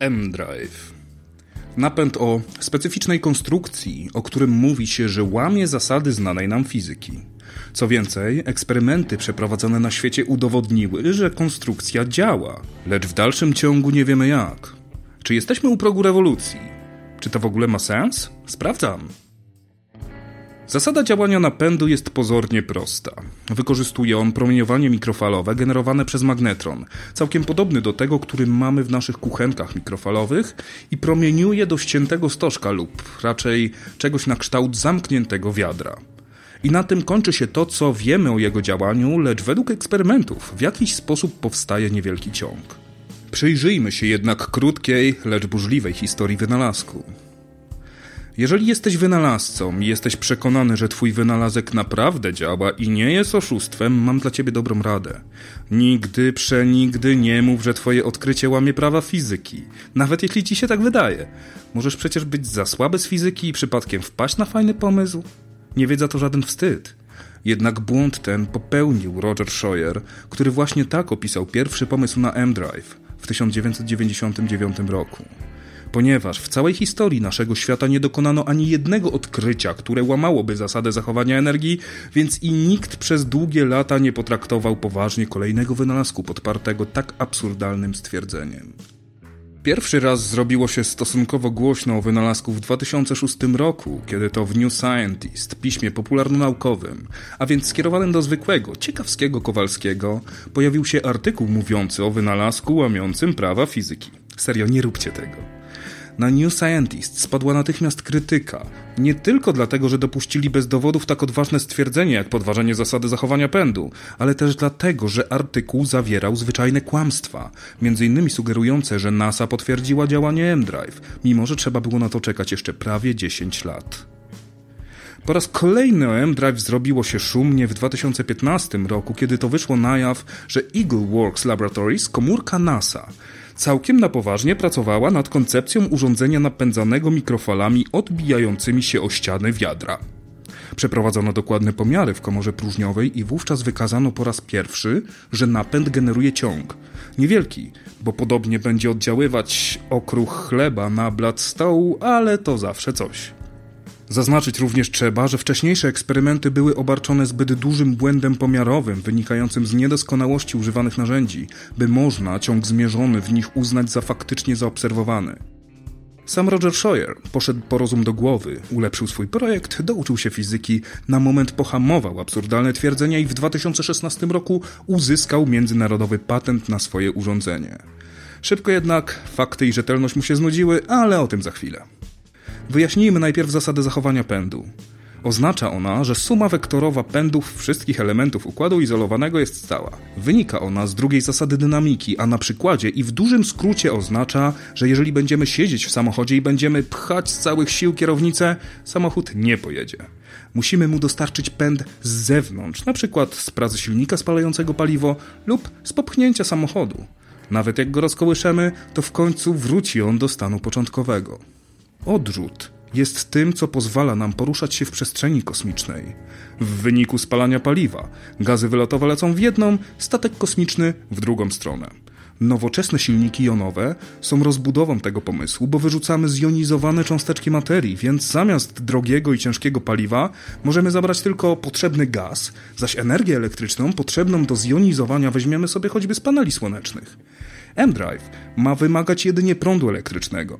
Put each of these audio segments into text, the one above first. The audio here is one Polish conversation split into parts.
M-Drive. Napęd o specyficznej konstrukcji, o którym mówi się, że łamie zasady znanej nam fizyki. Co więcej, eksperymenty przeprowadzone na świecie udowodniły, że konstrukcja działa, lecz w dalszym ciągu nie wiemy jak. Czy jesteśmy u progu rewolucji? Czy to w ogóle ma sens? Sprawdzam. Zasada działania napędu jest pozornie prosta. Wykorzystuje on promieniowanie mikrofalowe generowane przez magnetron, całkiem podobny do tego, który mamy w naszych kuchenkach mikrofalowych i promieniuje do ściętego stożka lub raczej czegoś na kształt zamkniętego wiadra. I na tym kończy się to, co wiemy o jego działaniu, lecz według eksperymentów w jakiś sposób powstaje niewielki ciąg. Przyjrzyjmy się jednak krótkiej, lecz burzliwej historii wynalazku. Jeżeli jesteś wynalazcą i jesteś przekonany, że twój wynalazek naprawdę działa i nie jest oszustwem, mam dla ciebie dobrą radę. Nigdy, przenigdy nie mów, że twoje odkrycie łamie prawa fizyki. Nawet jeśli ci się tak wydaje. Możesz przecież być za słaby z fizyki i przypadkiem wpaść na fajny pomysł. Nie wiedza to żaden wstyd. Jednak błąd ten popełnił Roger Scheuer, który właśnie tak opisał pierwszy pomysł na M-Drive w 1999 roku ponieważ w całej historii naszego świata nie dokonano ani jednego odkrycia, które łamałoby zasadę zachowania energii, więc i nikt przez długie lata nie potraktował poważnie kolejnego wynalazku podpartego tak absurdalnym stwierdzeniem. Pierwszy raz zrobiło się stosunkowo głośno o wynalazku w 2006 roku, kiedy to w New Scientist, piśmie popularno-naukowym, a więc skierowanym do zwykłego, ciekawskiego Kowalskiego, pojawił się artykuł mówiący o wynalazku łamiącym prawa fizyki. Serio, nie róbcie tego. Na New Scientist spadła natychmiast krytyka. Nie tylko dlatego, że dopuścili bez dowodów tak odważne stwierdzenie jak podważenie zasady zachowania pędu, ale też dlatego, że artykuł zawierał zwyczajne kłamstwa, między innymi sugerujące, że NASA potwierdziła działanie M-Drive, mimo że trzeba było na to czekać jeszcze prawie 10 lat. Po raz kolejny o M-Drive zrobiło się szumnie w 2015 roku, kiedy to wyszło na jaw, że Eagle Works Laboratories, komórka NASA, całkiem na poważnie pracowała nad koncepcją urządzenia napędzanego mikrofalami odbijającymi się o ściany wiadra. Przeprowadzono dokładne pomiary w komorze próżniowej i wówczas wykazano po raz pierwszy, że napęd generuje ciąg. Niewielki, bo podobnie będzie oddziaływać okruch chleba na blat stołu, ale to zawsze coś. Zaznaczyć również trzeba, że wcześniejsze eksperymenty były obarczone zbyt dużym błędem pomiarowym wynikającym z niedoskonałości używanych narzędzi, by można ciąg zmierzony w nich uznać za faktycznie zaobserwowany. Sam Roger Scheuer poszedł po rozum do głowy, ulepszył swój projekt, douczył się fizyki, na moment pohamował absurdalne twierdzenia i w 2016 roku uzyskał międzynarodowy patent na swoje urządzenie. Szybko jednak fakty i rzetelność mu się znudziły, ale o tym za chwilę. Wyjaśnijmy najpierw zasadę zachowania pędu. Oznacza ona, że suma wektorowa pędów wszystkich elementów układu izolowanego jest stała. Wynika ona z drugiej zasady dynamiki, a na przykładzie i w dużym skrócie oznacza, że jeżeli będziemy siedzieć w samochodzie i będziemy pchać z całych sił kierownicę, samochód nie pojedzie. Musimy mu dostarczyć pęd z zewnątrz, na przykład z pracy silnika spalającego paliwo lub z popchnięcia samochodu. Nawet jak go rozkołyszemy, to w końcu wróci on do stanu początkowego. Odrzut jest tym, co pozwala nam poruszać się w przestrzeni kosmicznej. W wyniku spalania paliwa gazy wylotowe lecą w jedną, statek kosmiczny w drugą stronę. Nowoczesne silniki jonowe są rozbudową tego pomysłu, bo wyrzucamy zjonizowane cząsteczki materii, więc zamiast drogiego i ciężkiego paliwa możemy zabrać tylko potrzebny gaz, zaś energię elektryczną potrzebną do zjonizowania weźmiemy sobie choćby z paneli słonecznych. M-Drive ma wymagać jedynie prądu elektrycznego.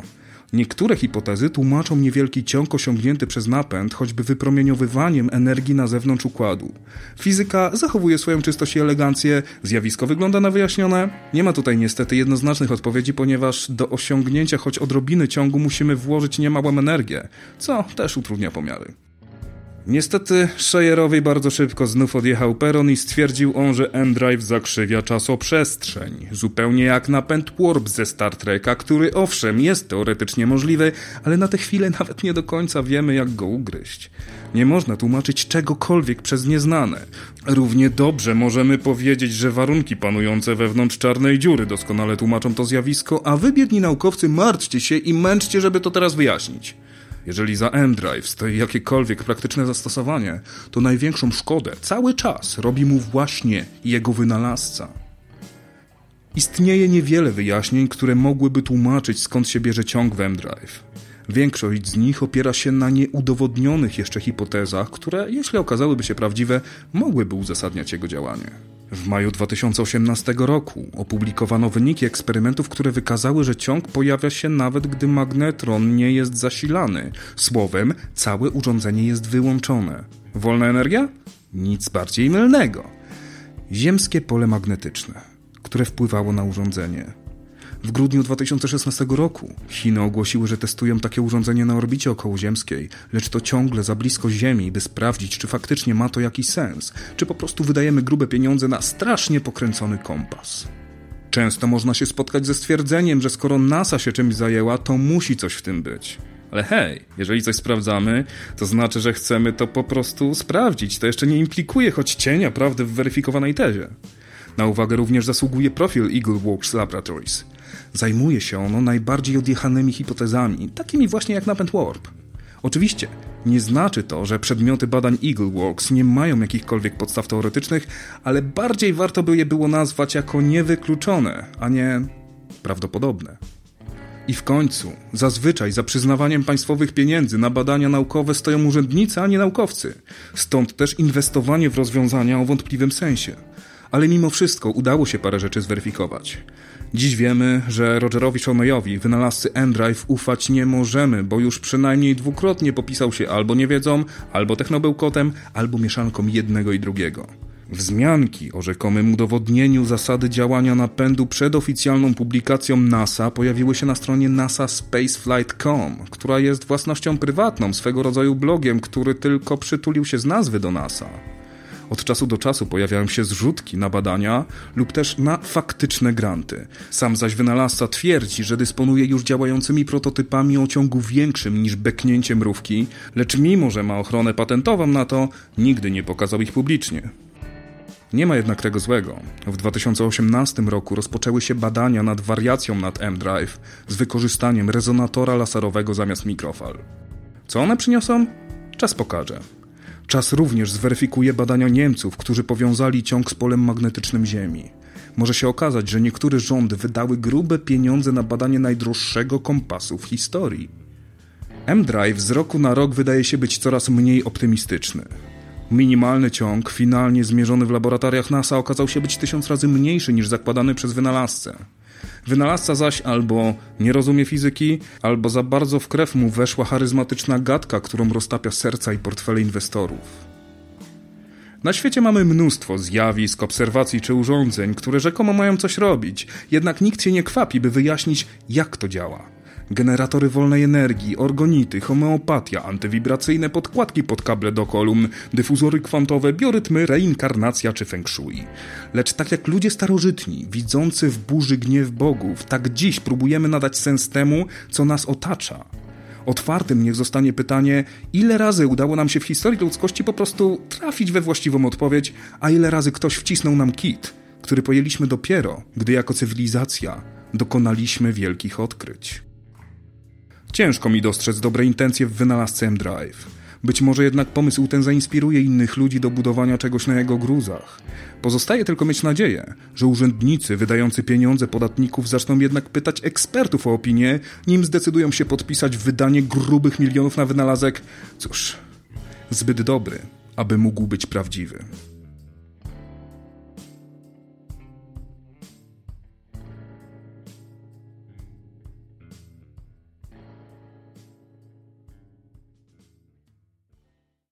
Niektóre hipotezy tłumaczą niewielki ciąg osiągnięty przez napęd, choćby wypromieniowywaniem energii na zewnątrz układu. Fizyka zachowuje swoją czystość i elegancję, zjawisko wygląda na wyjaśnione. Nie ma tutaj niestety jednoznacznych odpowiedzi, ponieważ do osiągnięcia choć odrobiny ciągu musimy włożyć niemałą energię, co też utrudnia pomiary. Niestety Szajerowi bardzo szybko znów odjechał peron i stwierdził on, że M-Drive zakrzywia czasoprzestrzeń. Zupełnie jak napęd Warp ze Star Treka, który owszem jest teoretycznie możliwy, ale na tę chwilę nawet nie do końca wiemy jak go ugryźć. Nie można tłumaczyć czegokolwiek przez nieznane. Równie dobrze możemy powiedzieć, że warunki panujące wewnątrz czarnej dziury doskonale tłumaczą to zjawisko, a wy biedni naukowcy martwcie się i męczcie, żeby to teraz wyjaśnić. Jeżeli za M-Drive stoi jakiekolwiek praktyczne zastosowanie, to największą szkodę cały czas robi mu właśnie jego wynalazca. Istnieje niewiele wyjaśnień, które mogłyby tłumaczyć skąd się bierze ciąg w M-Drive. Większość z nich opiera się na nieudowodnionych jeszcze hipotezach, które, jeśli okazałyby się prawdziwe, mogłyby uzasadniać jego działanie. W maju 2018 roku opublikowano wyniki eksperymentów, które wykazały, że ciąg pojawia się nawet gdy magnetron nie jest zasilany. Słowem, całe urządzenie jest wyłączone. Wolna energia? Nic bardziej mylnego. Ziemskie pole magnetyczne, które wpływało na urządzenie. W grudniu 2016 roku Chiny ogłosiły, że testują takie urządzenie na orbicie okołoziemskiej, lecz to ciągle za blisko Ziemi, by sprawdzić, czy faktycznie ma to jakiś sens, czy po prostu wydajemy grube pieniądze na strasznie pokręcony kompas. Często można się spotkać ze stwierdzeniem, że skoro NASA się czymś zajęła, to musi coś w tym być. Ale hej, jeżeli coś sprawdzamy, to znaczy, że chcemy to po prostu sprawdzić. To jeszcze nie implikuje choć cienia prawdy w weryfikowanej tezie. Na uwagę również zasługuje profil Eagle Works Laboratories. Zajmuje się ono najbardziej odjechanymi hipotezami, takimi właśnie jak napęd warp. Oczywiście, nie znaczy to, że przedmioty badań Eagleworks nie mają jakichkolwiek podstaw teoretycznych, ale bardziej warto by je było nazwać jako niewykluczone, a nie prawdopodobne. I w końcu, zazwyczaj za przyznawaniem państwowych pieniędzy na badania naukowe stoją urzędnicy, a nie naukowcy. Stąd też inwestowanie w rozwiązania o wątpliwym sensie. Ale mimo wszystko udało się parę rzeczy zweryfikować. Dziś wiemy, że Rogerowi Shoneyowi, wynalazcy M-Drive, ufać nie możemy, bo już przynajmniej dwukrotnie popisał się albo niewiedzą, albo technobełkotem, albo mieszanką jednego i drugiego. Wzmianki o rzekomym udowodnieniu zasady działania napędu przed oficjalną publikacją NASA pojawiły się na stronie nasaspaceflight.com, która jest własnością prywatną, swego rodzaju blogiem, który tylko przytulił się z nazwy do NASA. Od czasu do czasu pojawiają się zrzutki na badania lub też na faktyczne granty. Sam zaś wynalazca twierdzi, że dysponuje już działającymi prototypami o ciągu większym niż beknięcie mrówki, lecz mimo, że ma ochronę patentową na to, nigdy nie pokazał ich publicznie. Nie ma jednak tego złego. W 2018 roku rozpoczęły się badania nad wariacją nad M-Drive z wykorzystaniem rezonatora laserowego zamiast mikrofal. Co one przyniosą? Czas pokaże. Czas również zweryfikuje badania Niemców, którzy powiązali ciąg z polem magnetycznym Ziemi. Może się okazać, że niektóre rządy wydały grube pieniądze na badanie najdroższego kompasu w historii. M-Drive z roku na rok wydaje się być coraz mniej optymistyczny. Minimalny ciąg, finalnie zmierzony w laboratoriach NASA, okazał się być tysiąc razy mniejszy niż zakładany przez wynalazcę. Wynalazca zaś albo nie rozumie fizyki, albo za bardzo w krew mu weszła charyzmatyczna gadka, którą roztapia serca i portfele inwestorów. Na świecie mamy mnóstwo zjawisk, obserwacji czy urządzeń, które rzekomo mają coś robić, jednak nikt się nie kwapi, by wyjaśnić, jak to działa generatory wolnej energii, orgonity, homeopatia, antywibracyjne podkładki pod kable do kolumn, dyfuzory kwantowe, biorytmy, reinkarnacja czy feng shui. Lecz tak jak ludzie starożytni, widzący w burzy gniew bogów, tak dziś próbujemy nadać sens temu, co nas otacza. Otwartym niech zostanie pytanie, ile razy udało nam się w historii ludzkości po prostu trafić we właściwą odpowiedź, a ile razy ktoś wcisnął nam kit, który pojęliśmy dopiero, gdy jako cywilizacja dokonaliśmy wielkich odkryć. Ciężko mi dostrzec dobre intencje w wynalazce M-Drive. Być może jednak pomysł ten zainspiruje innych ludzi do budowania czegoś na jego gruzach. Pozostaje tylko mieć nadzieję, że urzędnicy wydający pieniądze podatników zaczną jednak pytać ekspertów o opinię, nim zdecydują się podpisać wydanie grubych milionów na wynalazek, cóż, zbyt dobry, aby mógł być prawdziwy.